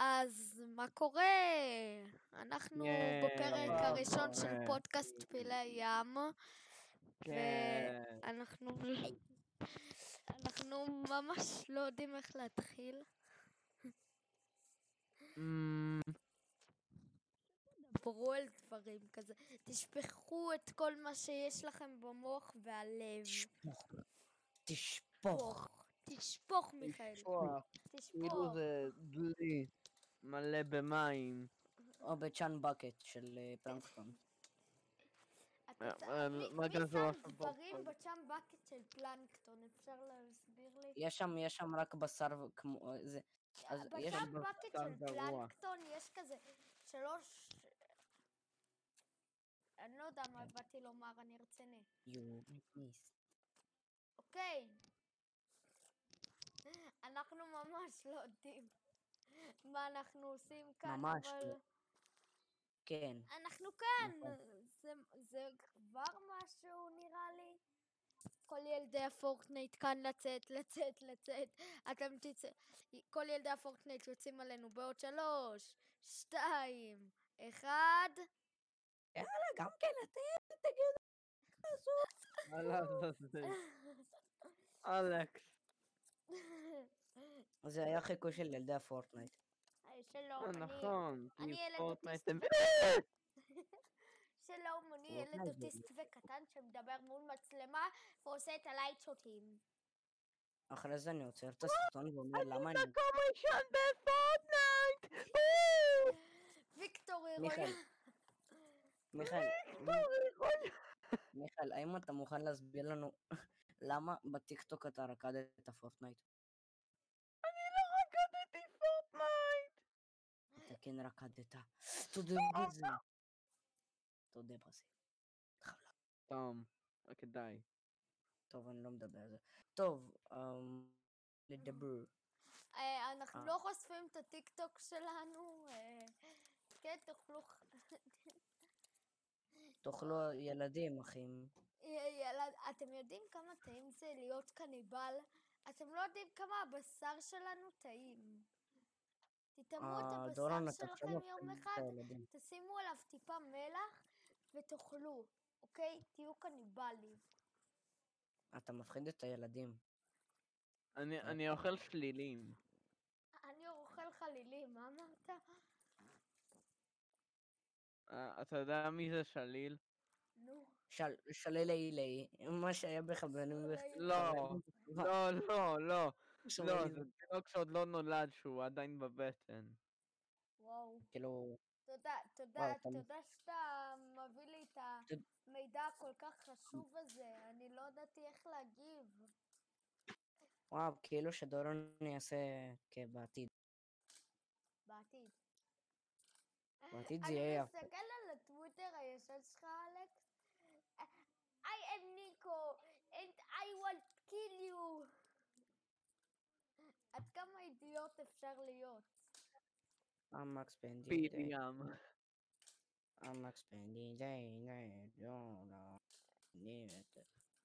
אז מה קורה? אנחנו כן, בפרק מה הראשון של קורה? פודקאסט פילי ים, כן. ואנחנו אנחנו ממש לא יודעים איך להתחיל. דברו על דברים כזה, תשפכו את כל מה שיש לכם במוח והלב. תשפוך. תשפוך. תשפוך, תשפוך מיכאל, לשפוך, כאילו תשפוך. זה דלי מלא במים. או בצ'אן בקט של אה, פלנקטון. אתה אה, צ- אה, מי מה מי כזה שם פה? דברים בצ'אם בקט של פלנקטון? אפשר להסביר לי? יש שם, יש שם רק בשר כמו... אה, זה... אז יש... בצ'אם בקט בשר של גרוע. פלנקטון יש כזה שלוש... אני לא יודע מה באתי לומר, אני רציני. Miss. אוקיי. אנחנו ממש לא יודעים מה אנחנו עושים כאן, ממש אבל... לא. כן. אנחנו כאן, נכון. זה, זה כבר משהו נראה לי. כל ילדי הפורטנייט כאן לצאת, לצאת, לצאת. אתם תצא... כל ילדי הפורטנייט יוצאים עלינו בעוד שלוש, שתיים, אחד. יאללה, גם כן אתם תגידו. יאללה, זה- אלכס. זה היה חיקוי של ילדי הפורטנייט. היי, שלום, אה, אני... נכון. אני ילד פורטנייט אוטיסט. הם- שלום, אני ילד אוטיסט וקטן שמדבר מול מצלמה ועושה את הלייט שוטים. אחרי זה אני עוצר את הסרטון ואומר למה אני... מקום ראשון בפורטנייט! ויקטור מיכאל, הירואי. מיכאל, מיכאל, האם אתה מוכן להסביר לנו למה בטיקטוק אתה רקדת פורטנייט? לא כן רקדת. תודה בזה. תודה בזה. טוב, אוקיי די. טוב, אני לא מדבר על זה. טוב, אמ, לדבר. אה, אנחנו. לא חושפים את הטיקטוק שלנו. אה, כן, תאכלו... תאכלו ילדים, אחים. ילד, אתם יודעים כמה טעים זה להיות קניבל? אתם לא יודעים כמה הבשר שלנו טעים. תטעמו את אה, הבשר שלכם יום אחד. תשימו עליו טיפה מלח ותאכלו, אוקיי? תהיו קניבלים. אתה מפחיד את הילדים. אני- אני אוכל שלילים. אני אוכל חלילים, מה אמרת? אה, אתה יודע מי זה שליל? נו. של- שלילי אילי, מה שהיה בכוונים. שלילי. לא, לא, לא, לא. לא. זה תינוק שעוד לא נולד, שהוא עדיין בבטן. וואו. כאילו, תודה, תודה, תודה שאתה מביא לי את המידע הכל כך חשוב הזה. אני לא ידעתי איך להגיב. וואו, כאילו שדורון יעשה כבעתיד. בעתיד. בעתיד זה יהיה אני יפה. מסתכל על הטוויטר הישן שלך, אלכס. I am Nico, and I want to kill you. אידיוט אפשר להיות? המקס פנדי. פיל ים. המקס פנדי די די דונו.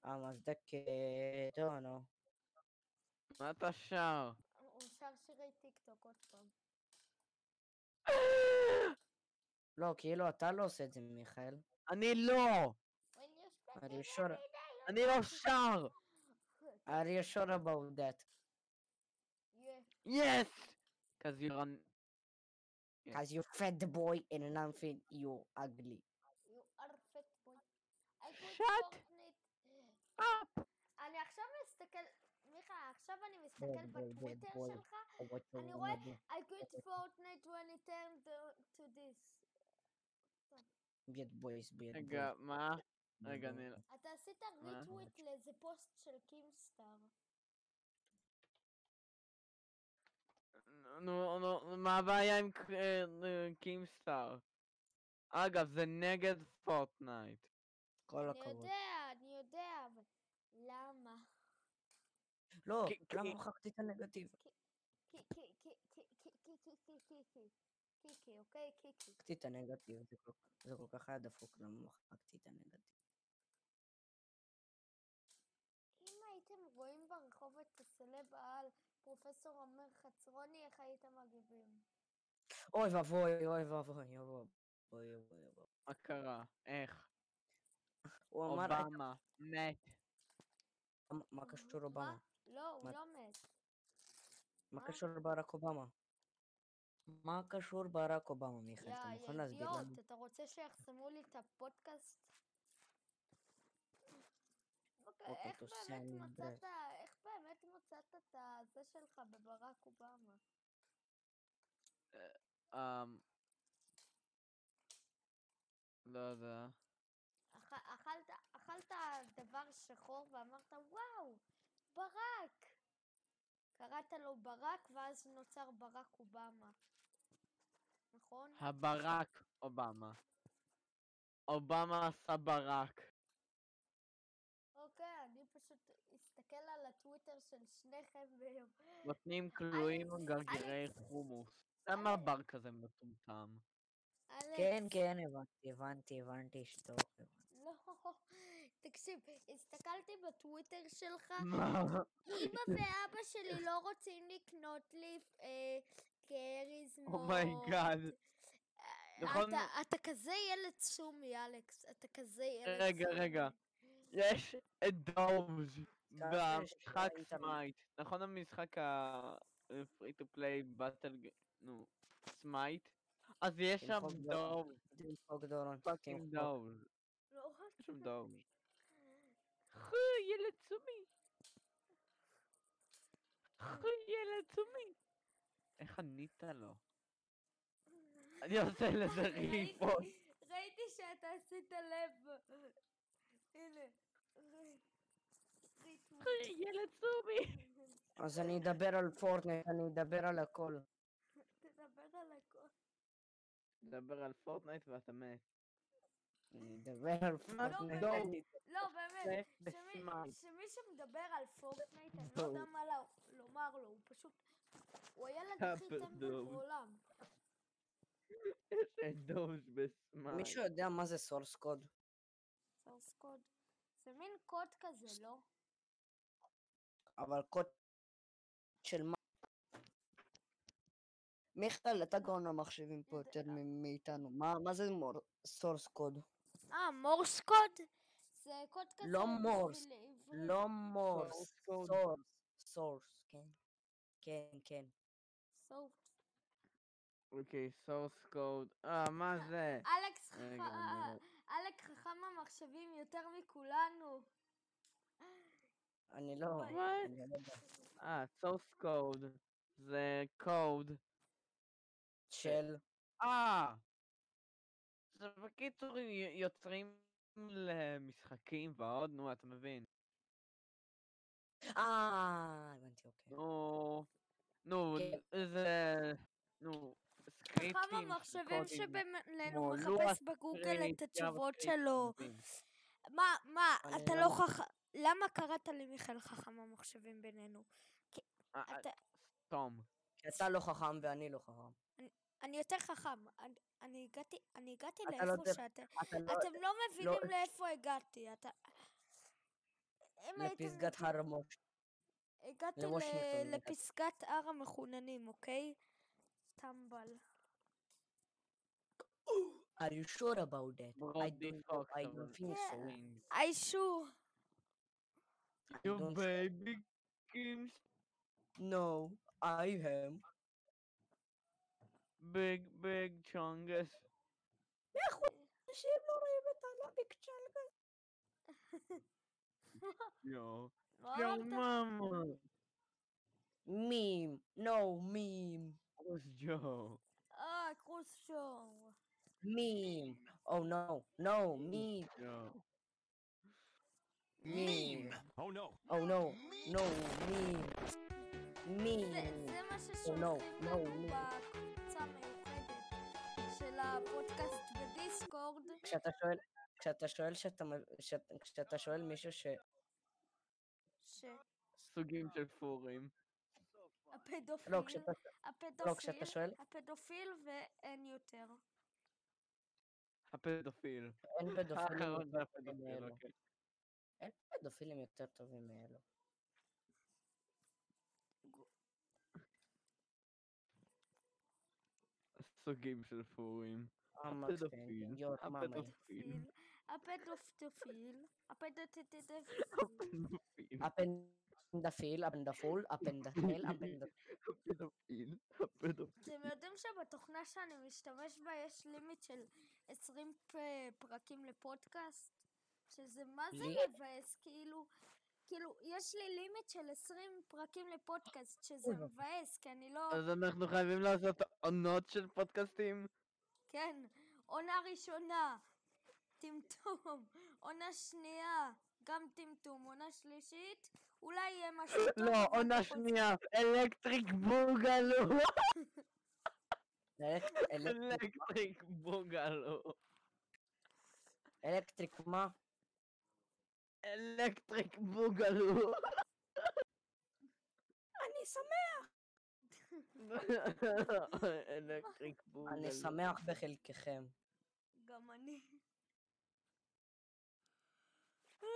המקס דקה דונו. מה אתה שר? הוא שר שירי טיק טוק עוד פעם. לא, כאילו אתה לא עושה את זה, מיכאל. אני לא! אני לא שר! Are you sure about? Yes! Cause you're on... Yeah. Cause you fat boy and nothing you ugly. You are fat boy. Shut up! אני עכשיו מסתכל, מיכה, עכשיו אני מסתכל בטוויטר. שלך, אני רואה. I quit Fortnite when it turned to- this. Bad boys, bad רגע, boys. מה? רגע. אני... אתה עשית ריטוויט לאיזה פוסט של קימסטאר. נו, נו, מה הבעיה עם קימסטאר? אגב, זה נגד פורטנייט. כל הכבוד. אני יודע, אני יודע, אבל למה? לא, למה מחקתי את הנגטיב? קיקי, אוקיי? קיקי. מחקתי את הנגטיב, זה כל כך היה דפוק, למה מחקתי את הנגטיב? אם הייתם רואים ברחוב את הסלב העל פרופסור עומר חצרוני, איך הייתם מגיבים? אוי ואבוי, אוי ואבוי, אוי ואבוי, אוי ואבוי. מה קרה? איך? הוא אמר, אובמה מת. "מה- מה קשור אובמה? לא, הוא לא מת. מה? קשור ברק אובמה? מה קשור ברק אובמה, מיכאל? אתה יא, מוכן יא להסביר לנו? אידיוט, אתה רוצה שיחסמו לי את הפודקאסט? אוקיי, איך באמת מצאת, באמת מצאת את הזה שלך בברק אובמה? אמ... לא יודע. אכ- אכלת, אכלת דבר שחור ואמרת, וואו, ברק! קראת לו ברק ואז נוצר ברק אובמה. נכון? הברק אובמה. אובמה עשה ברק. אוקיי, אני פשוט אסתכל על הטוויטר של שניכם ביום. נותנים כלואים גרגירי. חומוס. למה בר כזה מטומטם? כן, כן, הבנתי, הבנתי, הבנתי, שטוב. לא, תקשיב, הסתכלתי בטוויטר שלך? אמא ואבא שלי לא רוצים לקנות לי אה, כריזמות. אומייגאד. נכון? אתה, אתה כזה ילד סומי, אלכס. אתה כזה ילד רגע, סומי. רגע. יש את דאוז' במשחק סמייט. נכון המשחק ה-free to play באטל, נו, סמייט? אז יש שם תמחוק דורון. דוב, תמחוק דורון, פאקינג תמחוק. דוב. לא יש שם דוב. חו, ילד סומי. חו, ילד סומי. איך ענית לו? אני עושה לזה ראיתי- repost. ראיתי שאתה עשית לב. הנה. ילד סומי. אז אני אדבר על פורטנייט, אני אדבר על הכל. תדבר על הכל. דבר על פורטנייט ואתה מת. אני אדבר על מה פורטנייט. לא, באמת. שמי- בסמייט. שמישהו מדבר על פורטנייט, אני לא יודע מה לומר לו, הוא פשוט... הוא הילד הכי טמבל. בעולם. יש את דוב בסמייט. מישהו יודע מה זה source code? source code. זה מין קוד כזה, לא? אבל קוד של מה? מיכאל, אתה גאון המחשבים פה יותר מ- מאיתנו. מה מה זה source code? אה, Morse code? זה קוד כזה לא Morse. לא Morse. source, source, כן. כן, כן. source. אוקיי, source code. אה, מה זה? אלכס רגע, חכם, אני אלכס חכם המחשבים יותר מכולנו. אני לא... אה, source code. זה קוד. של... אה! זה בקיצור יוצרים למשחקים ועוד, נו, אתה מבין. אה, הבנתי, אוקיי. נו, נו, כן. זה... נו, סקריפטים. המחשבים קודים, שבינינו מחפש בגוגל את התשובות שלו. מה, מה, אתה לא לא. חכם... למה קראת לי מיכאל חכם המחשבים בינינו? אה, אה, אתה... סתום. כי אתה לא חכם ואני לא חכם. אני יותר חכם. אני- הגעתי, אני הגעתי לא לאיפה שאתם... אתה לא... אתם לא מבינים לאיפה הגעתי. אתה... לפסגת הר המוש. הגעתי ל-. לפסגת הר המחוננים, אוקיי? טמבל. Are you sure about that? I don't know, I don't think so. I You don't- baby kings, No, I am. big big chungus. אנשים לא רואים את הלאביק Yo. מה Yo, אמרת? mama. מים, no, מים, What's Joe? אה, קרוס שואו. מים. Oh no, no, מים, Joe. מים. Oh no. Oh no, no, מים. מים. זה- זה מה no, ששולחים no, לנו. בקבוצה המיוחדת של הפודקאסט בדיסקורד. כשאתה שואל, כשאתה שואל שאתה, כשאתה- כשאתה שואל מישהו ש... ש... סוגים של פורים. הפדופיל, לא, כשאתה, הפדופיל, כשאתה שואל- הפדופיל ואין יותר. הפדופיל. אין האחרון זה הפדופיל, מאלו. אוקיי. אין פדופילים יותר טובים מאלו. סוגים של פורים. הפדופיל. הפדופיל, הפדופיל, הפדופיל, הפדופיל, הפנדפיל, הפנדפול, הפנדפל, הפנד... הפדופיל, הפדופיל. אתם יודעים שבתוכנה שאני משתמש בה יש לימיט של 20 פ- פרקים לפודקאסט? שזה מה זה? מבאס, כאילו, כאילו, יש לי לימיט של 20 פרקים לפודקאסט, שזה ואבוי. מבאס, כי אני לא... אז אנחנו חייבים לעשות עונות של פודקאסטים? כן, עונה ראשונה, טמטום, עונה שנייה, גם טמטום, עונה שלישית, אולי יהיה משהו טוב. לא, עונה שנייה, Electric Boogaloo. Elec- Elec- Electric Boogaloo. Electric מה? Electric Boogaloo. אני שמח. Electric Boogaloo. אני שמח בחלקכם. גם אני. אה?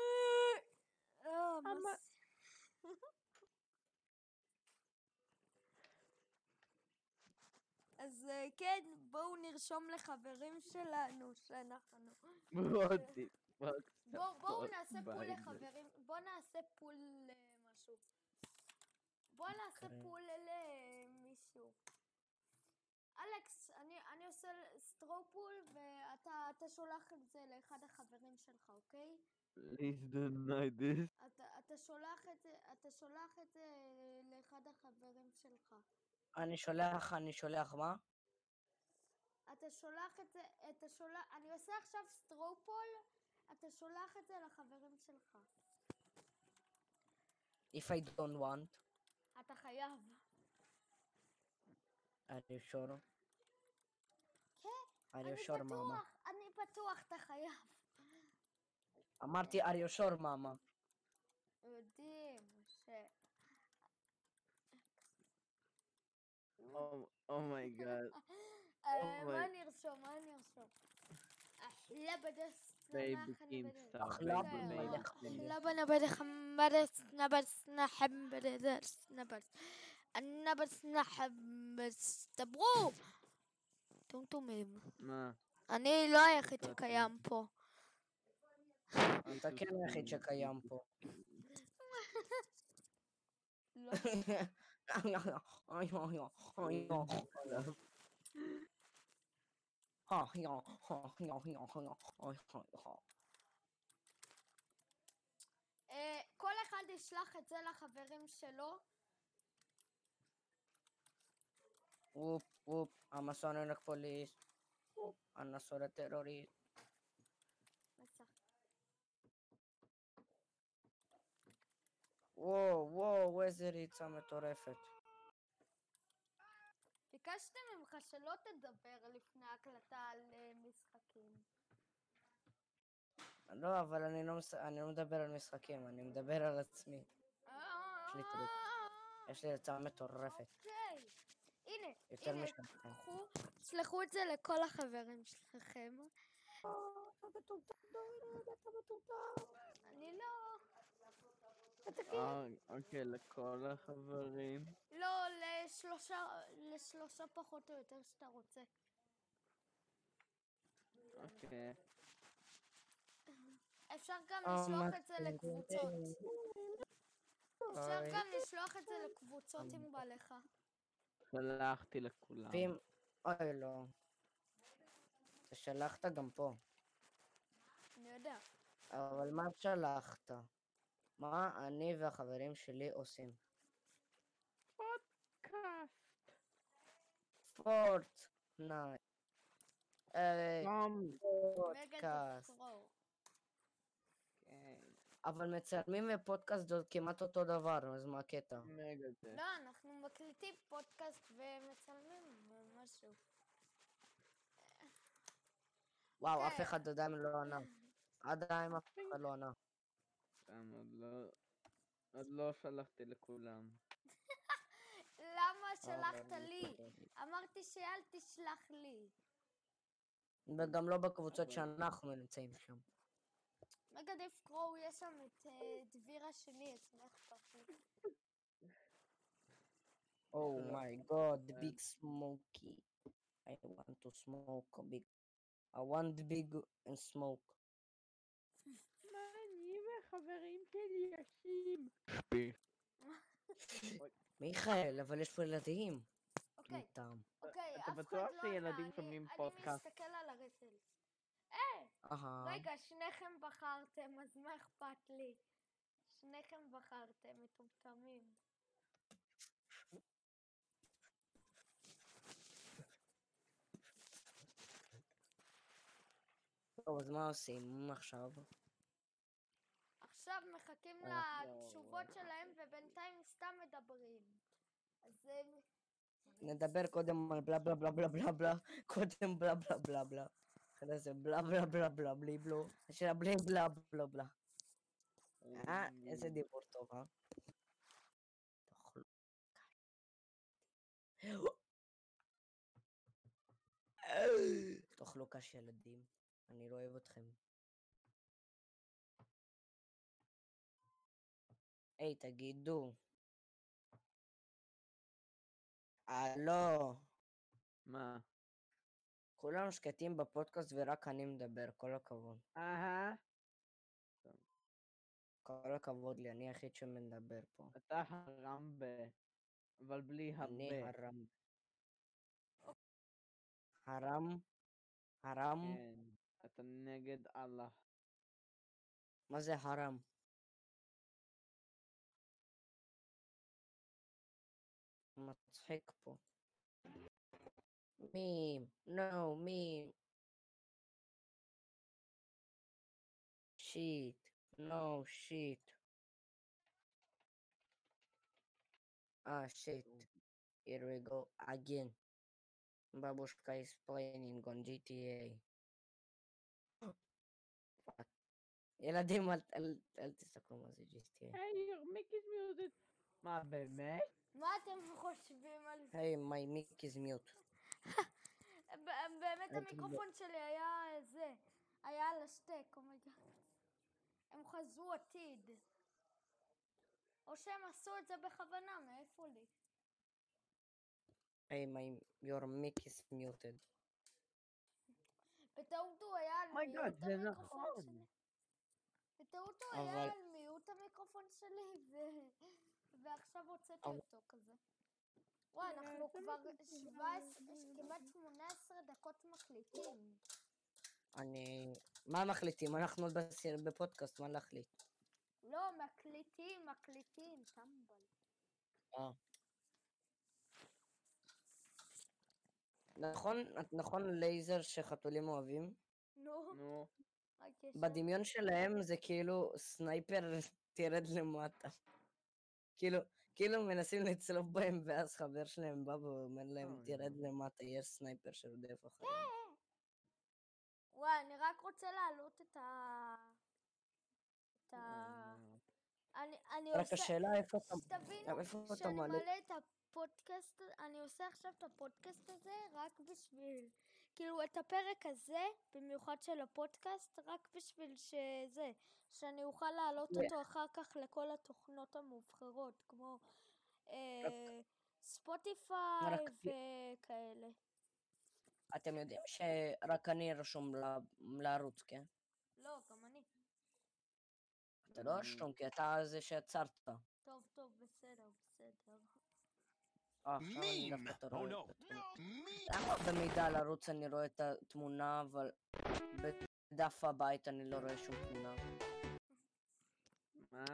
אז אה, כן, בואו נרשום לחברים שלנו שאנחנו... בואי. בואו נעשה poll. לחברים, בואו נעשה poll למשהו. בואו נעשה אוקיי. poll למישהו. אלכס, אני, אני עושה straw poll ואתה אתה שולח את זה לאחד החברים שלך, אוקיי? Please deny this. אתה, אתה שולח את זה, אתה שולח את זה לאחד החברים שלך. אני שולח, אני שולח מה? אתה שולח את זה, אתה שולח, אני עושה עכשיו סטרו פול, אתה שולח את זה לחברים שלך. If I don't want, אתה חייב. are you sure? כן, are אני sure מאמה? בטוח, אני בטוח, אתה חייב. אמרתי are you sure מאמה? יודעים ש... אומייגאד. אה, מה אוי. נרשום? מה נרשום? אחלה בדס בייבי נח אני קים בדס. סטאר. אחלה בייבי במלך אחלה בנה בדך מדס נבס נחם בדס נבס. הנבס נחבס. דברו! טומטומים. מה? אני לא היחיד אתה שקיים פה. אתה כן היחיד שקיים פה. לא. אה, כל אחד ישלח את זה לחברים שלו. Sonic police. I'm a Sonic terrorist. מסך. וואו, וואו, איזה ריצה מטורפת. ביקשתי ממך שלא תדבר לפני ההקלטה על אה, משחקים. לא, אבל אני לא, מס... אני לא מדבר על משחקים, אני מדבר על עצמי. לי טריק. יש לי ריצה מטורפת. אוקיי. הנה, יותר הנה, שלחו את זה לכל החברים שלכם. אני לא... אה, אוקיי, לכל החברים. לא, לשלושה, לשלושה פחות או יותר שאתה רוצה. אוקיי. אפשר גם אה, לשלוח את זה? לקבוצות. אפשר. גם לשלוח את זה לקבוצות אם בא לך. שלחתי לכולם. ואם... אוי, לא. אתה שלחת גם פה. אני יודע. אבל מה שלחת? מה אני והחברים שלי עושים? קאסט. Fortnite. אה, פודקאסט. כן. אבל מצלמים ופודקאסט זה כמעט אותו דבר, אז מה הקטע? לא, אנחנו מקליטים פודקאסט ומצלמים משהו. וואו, אף כן. אחד עדיין לא ענה. עדיין אף אחד לא ענה. סתם עוד לא... עוד לא שלחתי לכולם. למה שלחת אבל לי? אמרתי שאל תשלח לי. וגם לא בקבוצות שאנחנו נמצאים שם. מגה דף קרו, יש שם את אה, דבירה שלי, אז מה אכפת לי? Oh my god, the big smoky. I smoke a big. I want big and smoke. וחברים שלי עושים? שפי. מיכאל, אבל יש פה ילדים. אוקיי, מטעם. אוקיי, אתה אף אחד בטוח לא שילדים ענה, אני- שומעים פודקאסט? אני מסתכל על הרסלס. אה, אהה. רגע, שניכם בחרתם, אז מה אכפת לי? שניכם בחרתם, מטומטמים. טוב, אז מה עושים עכשיו? עכשיו מחכים לתשובות שלהם ובינתיים סתם מדברים. אז אה, נדבר קודם על בלה בלה בלה בלה בלה בלה, קודם בלה בלה בלה בלה. אחרי זה בלה בלה בלה בלה בלי בלו, של הבלי בלה בלה בלה. אה, איזה דיבור טוב, אה? תאכלו. תאכלו קש ילדים, אני לא אוהב אתכם. היי, תגידו. הלו, מה? כולם שקטים בפודקאסט ורק אני מדבר, כל הכבוד. אהה. כל הכבוד לי, אני היחיד שמדבר פה. אתה הרם ב... אבל בלי אני הרבה. הרם. הרם? הרם? כן. אתה נגד אללה. מה זה הרם? מצחיק פה. מים, נו, מים. שיט, נו, שיט. Ah, shit. Here we go again. Babushka is playing on GTA. Fuck. ילדים, אל, אל, אל תסתכלו מה זה GTA. היי, your mic is muted. מה, אתם חושבים על זה? היי, my mic is mute. ב- באמת המיקרופון שלי היה זה, היה על השטק, oh my god. הם חזו עתיד. או שהם עשו את זה בכוונה, מאיפה לי? היי, my, your mic is muted. בטעות הוא היה על Oh my מיוט המיקרופון נכון. שלי. בטעות הוא היה על מיוט המיקרופון שלי, ו... ועכשיו הוצאתי אותו כזה. וואי, אה, אנחנו זה כבר מיקרופון 17, כמעט 18 דקות מקליטים. אני... מה מחליטים? אנחנו עוד בפודקאסט, מה להחליט? לא, מקליטים, מקליטים, טמבל. אה. נכון, נכון לייזר שחתולים אוהבים? נו, נו. בדמיון שלהם זה כאילו sniper תרד למטה. כאילו, כאילו מנסים לצלוף בהם ואז חבר שלהם בא ואומר להם תרד. למטה, יש sniper שרודף אחריהם. וואי, אני רק רוצה להעלות את ה... את ה... אני, אני רק עושה... השאלה איפה אתה... שתבינו, איפה אתה שאני מעלה- מעלה את הפודקאסט, אני עושה עכשיו את הפודקאסט הזה רק בשביל, כאילו את הפרק הזה, במיוחד של הפודקאסט, רק בשביל שזה, שאני אוכל להעלות ו- אותו אחר כך לכל התוכנות המובחרות, כמו אה, ספוטיפיי רק וכאלה. אתם יודעים שרק אני רשום ל- לערוץ, כן? לא, גם אני. אתה לא רשום, כי אתה זה שיצרת. טוב, טוב, בסדר, בסדר. אה, עכשיו אני Meme. דווקא Oh רואה no. את התמונה. Meme. למה במידע על ערוץ אני רואה את התמונה, אבל בדף הבית אני לא רואה שום תמונה? מה?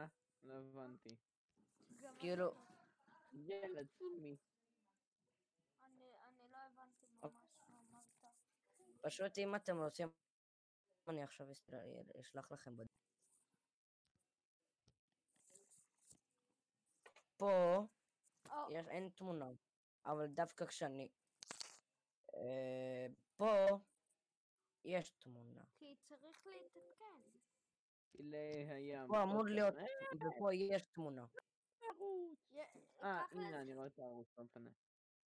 לא הבנתי. כאילו- לא. ילד, סומי. אני, אני לא הבנתי ממש מה אמרת. פשוט אם אתם רוצים, אני עכשיו אשלח לכם בד... פה יש, אין תמונה, אבל דווקא כשאני... אה, פה יש תמונה. כי צריך להתעדכן. פילי הים. פה אמור אוקיי. להיות, אה, ופה יש תמונה. אה, הנה, אני רואה את הערוץ, לא משנה.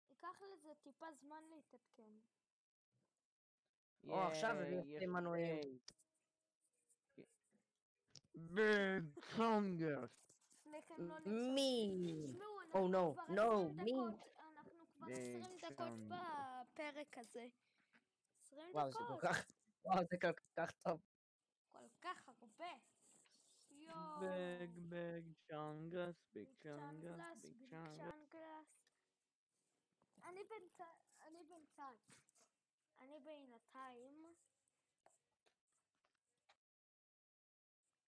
ייקח לזה טיפה זמן להתעדכן. או, עכשיו יש מנויים. ביג צונגר. שניכם לא. מי? תשמעו, Oh, אנחנו no, כבר no, 20 מי? דקות, אנחנו כבר די, 20 דקות. בפרק הזה. 20 וואו, זה כל דקות. כך... וואו, זה כל כך טוב. כל כך הרבה. יואו. Big chungus, big ביג צ'אנגלס, ביג. צ'אנגלס. אני בינתיים, אני בינתיים. אני בינתיים.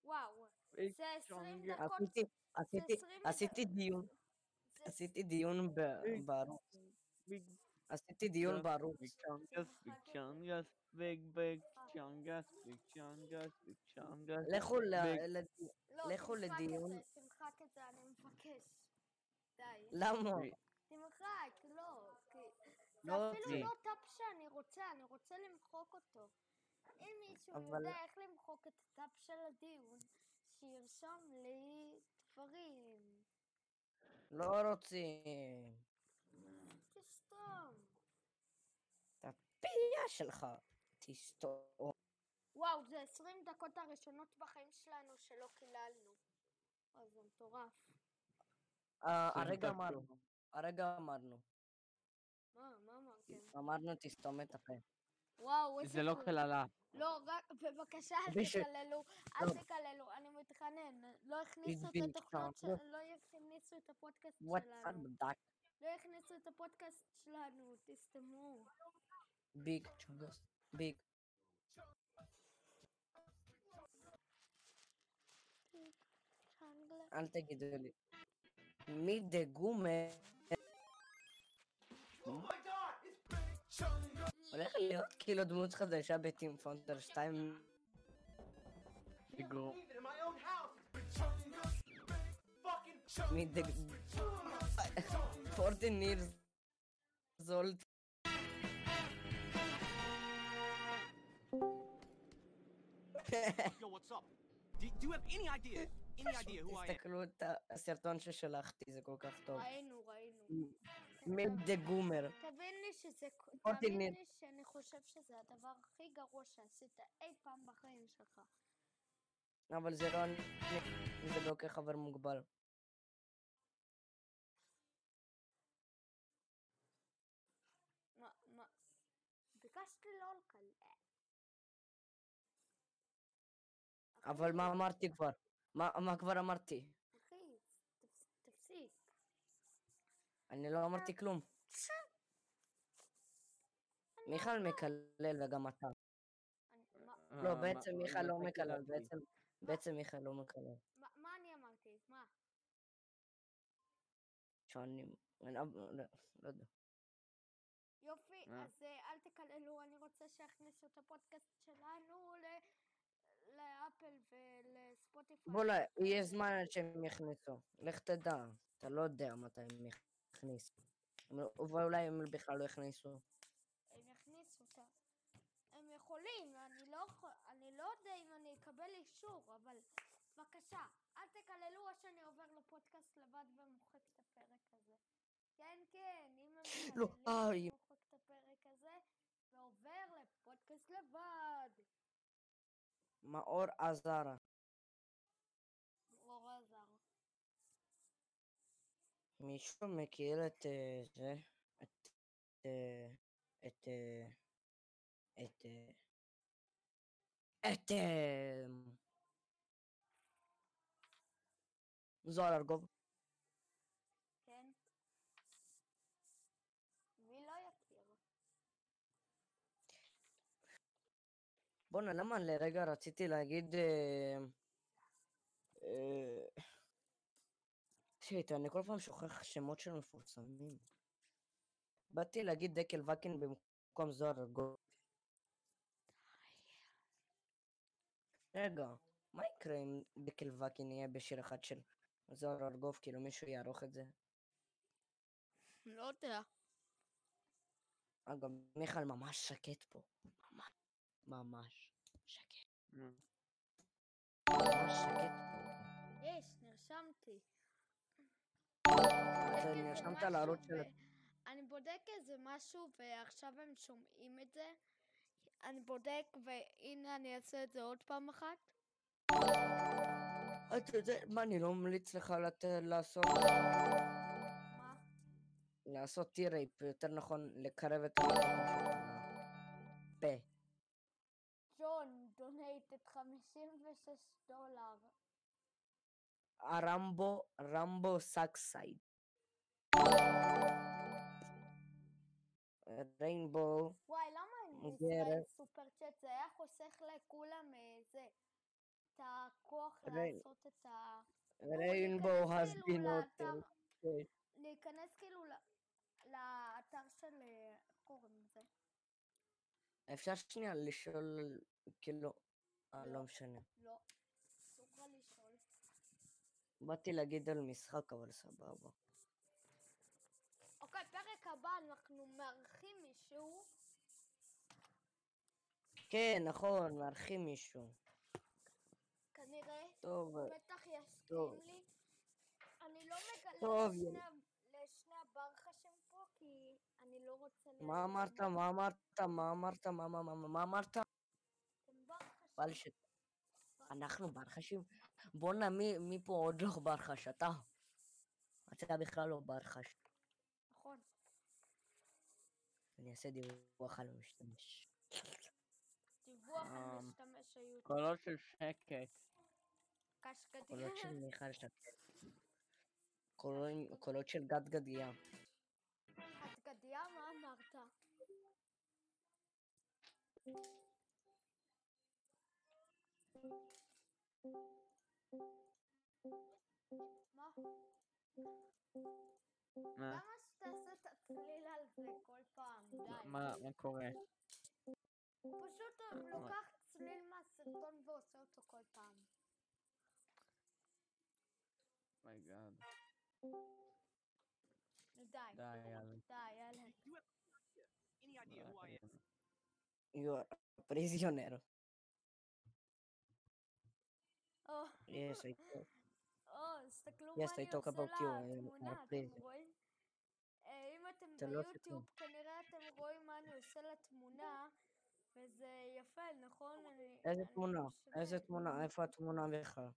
וואו, ביג זה 20 צ'אנגלס. דקות. עשיתי, עשיתי, 20 דקות. עשיתי דיון, זה עשיתי דיון ב- ביג. בערוץ. עשיתי דיון בערוץ. big, big chungus, big chungus, big chungus. לכו ל... ביג. לא, לכו תמחק לדיון. את זה, תמחק את זה, אני מבקש. די. למה? ביג. תמחק, לא. כי זה לא אפילו. לא טאפ שאני רוצה, אני רוצה למחוק אותו. אם מישהו אבל- יודע איך למחוק את הטאפ של הדיון, שירשום לי דברים. לא רוצים. תסתום. את הפייה שלך. תסתום. וואו, זה 20 דקות הראשונות בחיים שלנו שלא קיללנו. אוי, זה מטורף. אה, הרגע. אמרנו. הרגע אמרנו. מה, מה אמרתם? אמרנו תסתום את הפה. וואו, איזה... זה לא. קללה. לא, רק, בבקשה, אל תקללו, אל לא. תקללו, אני מתחנן. לא הכניסו את התוכנות, שאנחנו- של- לא הכניסו את הפודקאסט שלנו. לא הכניסו את הפודקאסט שלנו, תסתמו. ביג צ'ונגוס. ביג. אל תגידו לי. מי דה גומר. הולך להיות כאילו דמות חדשה בטים פונטר 2. תגרו. מי דה... פורטין נירס. זולט. Yo, what's up? Do, do you have any idea, any idea who I am? תסתכלו את הסרטון ששלחתי, זה כל כך טוב. ראינו, ראינו. מי דה גומר. תבין לי שזה... תבין. לי שאני חושב שזה הדבר הכי גרוע שעשית אי פעם בחיים שלך. אבל זה לא אני, זה לא כחבר מוגבל. מה, מה? ביקשתי לא לקלל. אבל מה אמרתי כבר? מה מה כבר אמרתי? אני לא אמרתי כלום. מיכל מקלל וגם אתה. לא, אה, בעצם מיכל לא מקלל? בעצם... בעצם מיכל לא מקלל. מה- מה אני אמרתי? מה? שאני... אני לא לא- לא יודע. יופי? אז אה, אל תקללו, אני רוצה שיכניסו את הפודקאסט שלנו ל- לאפל ולספוטיפיי. בוא, לא, יהיה זמן עד שהם יכניסו. לך תדע. אתה לא יודע מתי הם יכניסו. הם לא- ואולי הם בכלל לא יכניסו. הם יכניסו אותה. הם יכולים, אני לא, יכול- אני לא יודע אם אני אקבל אישור, אבל בבקשה, אל תקללו או שאני עובר לפודקאסט לבד ומוחק את הפרק הזה. כן, כן, אם הם לא, מקללים. אני מוחק את הפרק הזה ועובר לפודקאסט לבד. מאור עזרה. לא עזר. מישהו מכיר את אה, זה? את... אה, את... אה, את... אה, את... אה, זוהר ארגוב. כן? מי לא יכיר? בואנה, למה לרגע רציתי להגיד... אה, אה, שיט, אני כל פעם שוכח שמות של מפורסמים. באתי להגיד דקל וקין במקום זוהר ארגוב. רגע, מה יקרה אם דקל וקין יהיה בשיר אחד של זוהר ארגוב? כאילו מישהו יערוך את זה? לא יודע. אגב, מיכל ממש שקט פה. ממש. ממש שקט. ממש שקט פה. יש, נרשמתי. נרשמת של... ו- אני בודק איזה משהו ועכשיו הם שומעים את זה. אני בודק והנה אני אעשה את זה עוד פעם אחת. אתה יודע, מה, אני לא ממליץ לך. לעשות... מה? לעשות טי-רייפ, יותר נכון, לקרב את המיקרופון שלך לפה. United 56 דולר. הרמבו, רמבו סאקסייד. ריינבו, וואי, למה אין מוגרת. בישראל סופר צ'אט? זה היה חוסך לכולם אה, זה. את הכוח לעשות את ה... ריינבו כאילו noted. להיכנס כאילו ל- לאתר של... אה, איך קוראים לזה? אפשר שנייה לשאול, כאילו, אה, לא. לא משנה. לא. באתי להגיד על משחק, אבל סבבה. אוקיי, פרק הבא אנחנו מארחים מישהו. כן, נכון, מארחים מישהו. כנראה. טוב, בטח יסכים טוב. לי. אני לא מגלה טוב, לשני, לשני הברחשים פה, כי אני לא רוצה... מה אמרת? מה אמרת? מה אמרת? מה מה מה אמרת? אתם. אנחנו ברחשים? בואנה, מי מי פה עוד לא ברחש? אתה? אתה בכלל לא ברחש. נכון. אני אעשה דיווח על המשתמש. דיווח על אמ, משתמש היוטיוב. קולות של שקט. קולות. של מיכל. קולים- קולות של גד גדיה. את גדיה, מה אמרת? מה? מה? למה שתעשה את הצליל על זה כל פעם? די. מה מה קורה? פשוט הוא לוקח צליל מהסרטון ועושה אותו כל פעם. מייגאד. די. די, יאללה. די, who I am? You are a prisoner. או, Yes, I know. או, תסתכלו Yes, מה I אני talk עושה about you, am לתמונה, אתם. רואים? אה, אם אתם אתה לא עושה ביוטיוב, כנראה אתם רואים מה אני עושה לתמונה, וזה יפה, נכון? אני- איזה אני תמונה? איזה תמונה? איפה התמונה בכלל?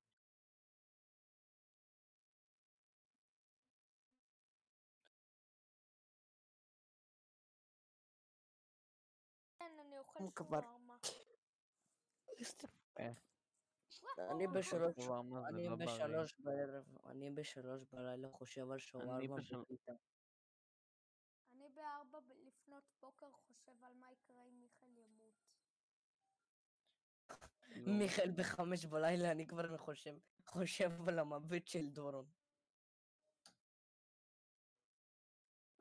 כן, אני אוכל הוא שווארמה. אני בשלוש, זה אני לא בריא. בשלוש בערב, אני בשלוש בלילה חושב על שווארמה בפיתה. אני בארבע לפנות בוקר חושב על מה יקרה אם מיכאל ימות. לא. מיכאל בחמש בלילה, אני כבר חושב, חושב על המוות של דורון.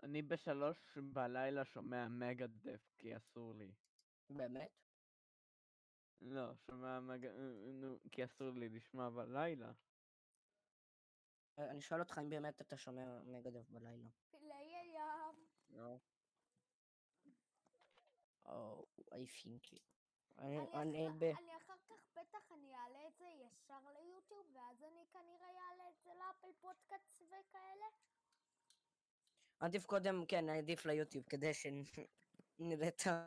אני בשלוש בלילה שומע מגה דף כי אסור לי. באמת? לא, שומע. אה, נו, כי אסור לי לשמוע בלילה. אה, אני שואל אותך אם באמת אתה שומע מגדף בלילה. הים. לא. או, I think. אני אחר- ב... אני אחר כך בטח אני אעלה את זה ישר ליוטיוב, ואז אני כנראה אעלה את זה לאפל פודקאסט וכאלה. עדיף קודם, כן, עדיף ליוטיוב, כדי שנראה את ה...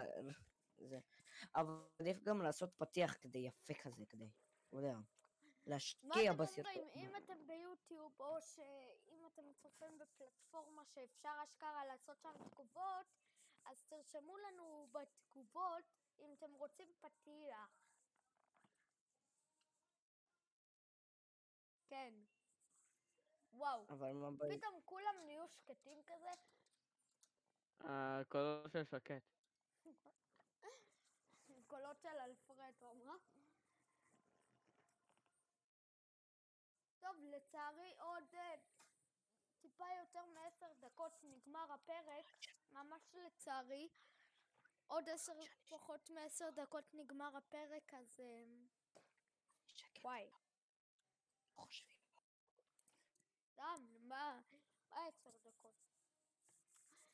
זה. אבל עדיף גם לעשות פתיח כדי יפה כזה, כדי, אתה יודע, מה להשקיע אתם בסרטון. אומרים, אם אתם ביוטיוב, או שאם אתם צופים בפלטפורמה שאפשר אשכרה לעשות שם תגובות, אז תרשמו לנו בתגובות אם אתם רוצים פתיח. כן. וואו, אבל מה בעיה? פתאום כולם נהיו שקטים כזה. הקולות של שקט. קולות של אלפרד, אמרה. טוב, לצערי עוד אה, טיפה יותר מעשר דקות נגמר הפרק, ממש לצערי. עוד עשר, פחות מעשר דקות נגמר הפרק, אז... אה, וואי, חושבים. סתם, מה? מה עשר דקות?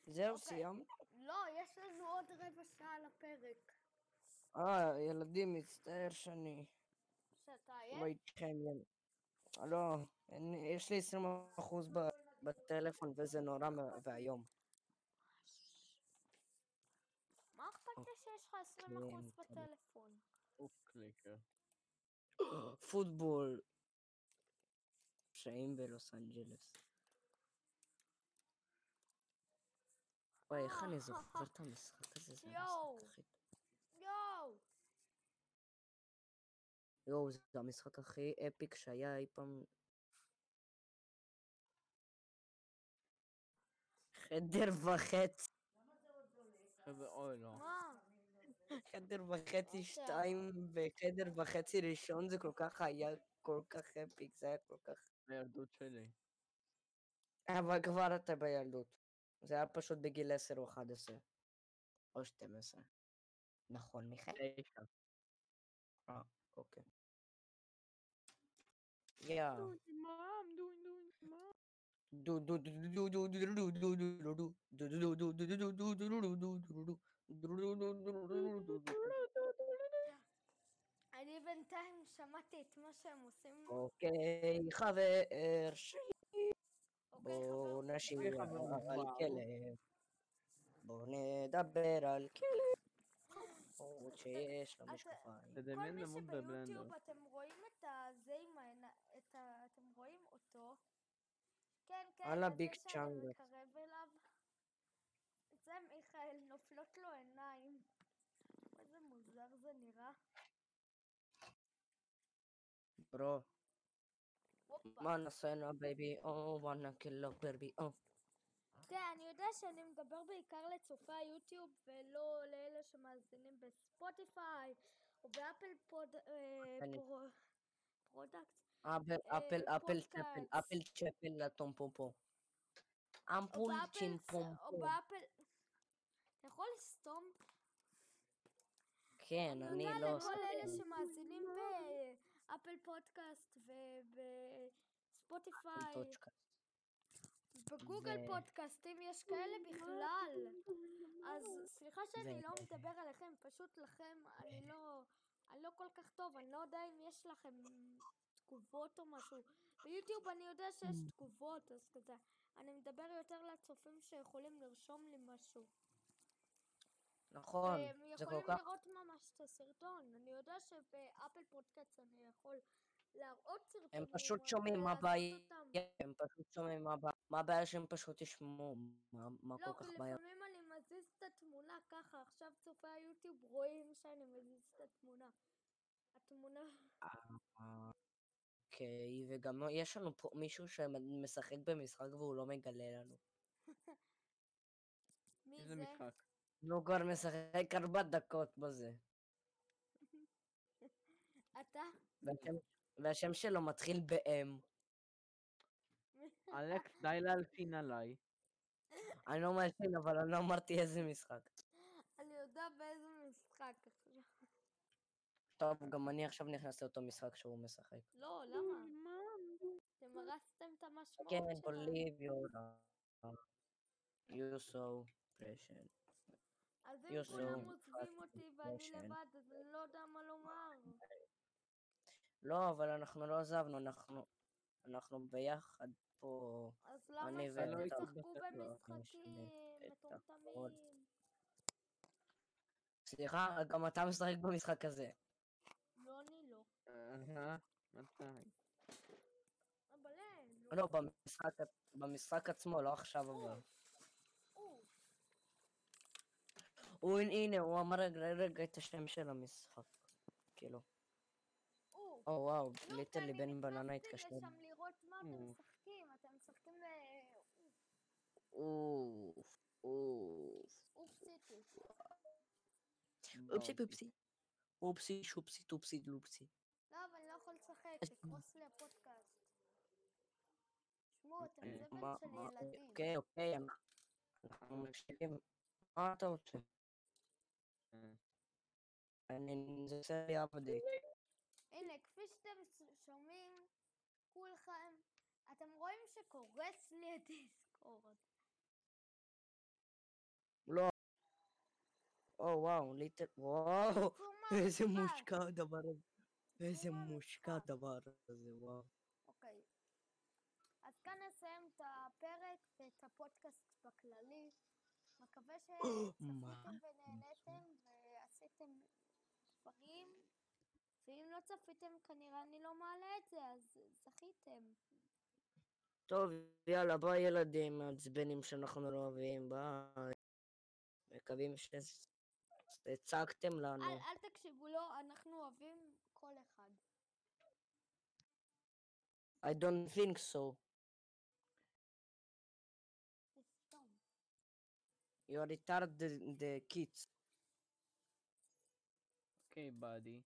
זהו, אוקיי. סיימת? לא, יש לנו עוד רבע שעה לפרק. אה, ילדים, מצטער שאני שאתה לא עייף? איתכם. יל- לא, אין- יש לי 20% ב- בטלפון וזה נורא מ- ואיום. מה אכפת לי שיש לך 20% כן, בטלפון? הוא קליקר. פוטבול. פשעים בלוס אנג'לס. וואי, איך אני זוכר את המשחק הזה? זה יואו. המשחק הכי טוב. יואו! יואו, זה המשחק הכי אפיק שהיה אי פעם. חדר וחצי, אוי לא. חדר וחצי שתיים וחדר וחצי ראשון זה כל כך היה כל כך אפיק, זה היה כל כך... הילדות שלי. אבל כבר אתה בילדות. זה היה פשוט בגיל 10 או 11. או 12. נכון, מיכאל? אה, אוקיי. דו אני בינתיים שמעתי את מה שהם עושים. אוקיי, חבר שלי, אוקיי, בואו נשאיר אוקיי, על. כלב. בואו נדבר על כלב. למרות שיש לו משקפיים. כל תדמיין מי למות בבלנדר. אתם רואים את הזה עם העיניים, אתם רואים אותו? כן, כן, על הביג צ'אנג. מקרב אליו. זה מיכאל, נופלות לו עיניים. איזה מוזר זה נראה. ברו. מה נעשה a baby, או וואנה כאילו ברבי או. oh. כן, אני יודע שאני מדבר בעיקר לצופי היוטיוב ולא לאלה שמאזינים בספוטיפיי או באפל אה, פרודקט. אפל, אה, אפל, אפל צ'פל, פודקאסט. אפל צ'פל לטום פום פום. או באפל... אתה יכול לסתום? כן, אני לא לכל אלה שמאזינים באפל פודקאסט ובספוטיפיי. בגוגל פודקאסטים יש כאלה בכלל. אז סליחה שאני לא מדבר עליכם, פשוט לכם אני לא, אני לא כל כך טוב, אני לא יודע אם יש לכם תגובות או משהו. ביוטיוב אני יודע שיש Mm. תגובות, אז כזה. אני מדבר יותר לצופים שיכולים לרשום לי משהו. נכון, זה כל יכולים כך... לראות ממש את הסרטון. אני יודע שבאפל פודקאסט אני יכול להראות סרטונים. הם פשוט שומעים מה הבעיה. הם פשוט שומעים מה הבעיה, מה הבעיה שהם פשוט ישמעו, מה מה לא, כל כך בעיה. לפעמים אני מזיז את התמונה ככה, עכשיו צופי היוטיוב רואים שאני מזיז את התמונה. התמונה... אוקיי, וגם יש לנו פה מישהו שמשחק במשחק והוא לא מגלה לנו. מי איזה זה? משחק? הוא כבר משחק ארבע דקות בזה. אתה? והשם, והשם שלו מתחיל ב-M. אלכס, די להלשין עליי. אני לא מלשין, אבל אני לא אמרתי איזה משחק. אני יודע באיזה. טוב, גם אני עכשיו נכנס לאותו משחק שהוא משחק. לא, למה? אתם הרסתם את המשמעות כן, שלו. believe your you so precious. אז אם כולם עוזבים אותי ואני. לבד, אז אני לא יודע מה לומר. לא, אבל אנחנו לא עזבנו, אנחנו אנחנו ביחד פה. אז למה תשחקו בסדר, אנחנו במשחקים. מטומטמים? סליחה, גם אתה משחק במשחק הזה. אני מתי? אבל אין, לא, במשחק, במשחק עצמו, לא עכשיו אבל. הוא, הנה, הוא אמר רגע, את השם של המשחק. כאילו. או. או וואו, ליטרלי בן בננה נכנסתי התקשר. לשם לראות מה אתם. משחקים. אתם משחקים ל... אוף, אוף. Oopsie. Oopsie שופסי טופסי. לא, אבל אני לא לי הפודקאסט. שמעו, אתם אה, זבל של ילדים. אוקיי, אוקיי, אנחנו- מקשיבים. מה אתה רוצה? אה. אני לי update. הנה, כפי שאתם שומעים, כולכם, אתם רואים שקורס לי הדיסקורד. לא. או וואו, ליטר, וואו, איזה. מושקע הדבר הזה. איזה. מושקע הדבר הזה, וואו. אוקיי. אז כאן נסיים את הפרק ואת הפודקאסט בכללי. מקווה? שצפיתם ונהניתם ועשיתם דברים. ואם לא צפיתם, כנראה אני לא מעלה את זה, אז זכיתם. טוב, יאללה, ביי ילדים מעצבנים שאנחנו לא אוהבים, ביי. מקווים שהצגתם לנו. אל, אל תקשיבו לו, אנחנו אוהבים כל אחד. I don't think so. תסתום. You retard the, the kids. אוקיי, באדי.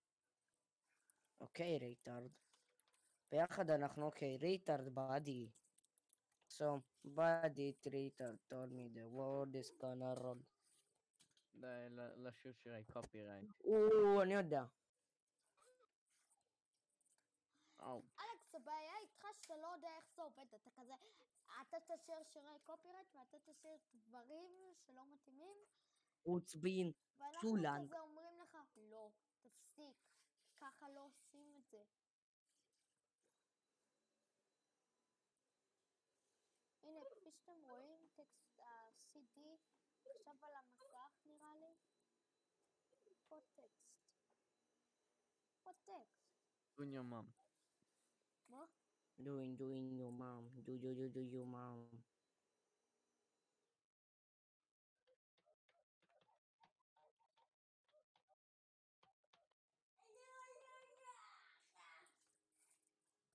אוקיי, ריטארד. ביחד אנחנו אוקיי, ריטארד באדי. So, באדי, ריטארד, told me the world is gonna roll. די, ל- לשיר שירי קופירייט. או, אני יודע. אאו. הבעיה איתך שאתה לא יודע איך זה עובד, אתה כזה, אתה תשאיר שירי קופירייט ואתה תשאיר דברים שלא מתאימים, עוצבין. ואנחנו צולנג. כזה אומרים לך, לא, תפסיק, ככה לא עושים את זה. הנה, כפי שאתם רואים, טקסט ה-CD עכשיו על המסך נראה לי. פה טקסט. פה טקסט. מה? doing, doing your mom. Do, do, do, do your mom.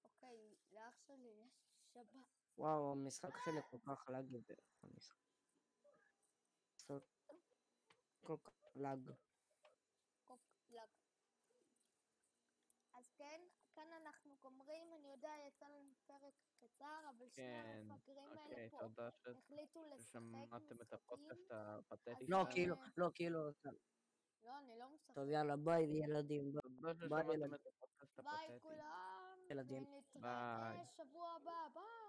אוקיי, לאח שלי יש שבת. וואו, המשחק שלי כל כך לאגי. ב- המשחק. משחק כל כך lag. lag. אז כן, כאן אנחנו גומרים, אני יודע, יצא לנו פרק קצר, אבל שני כן, המפגרים האלה אוקיי, פה תודה ש- החליטו לשחק ששמעתם את הפודקאסט. הפתטי לא, כאילו, לא, כאילו, לא, אני לא משחק. טוב, יאללה, ביי, ילדים. ביי. ילדים. ביי. כולם, ילדים. ביי. שבוע הבא, ביי.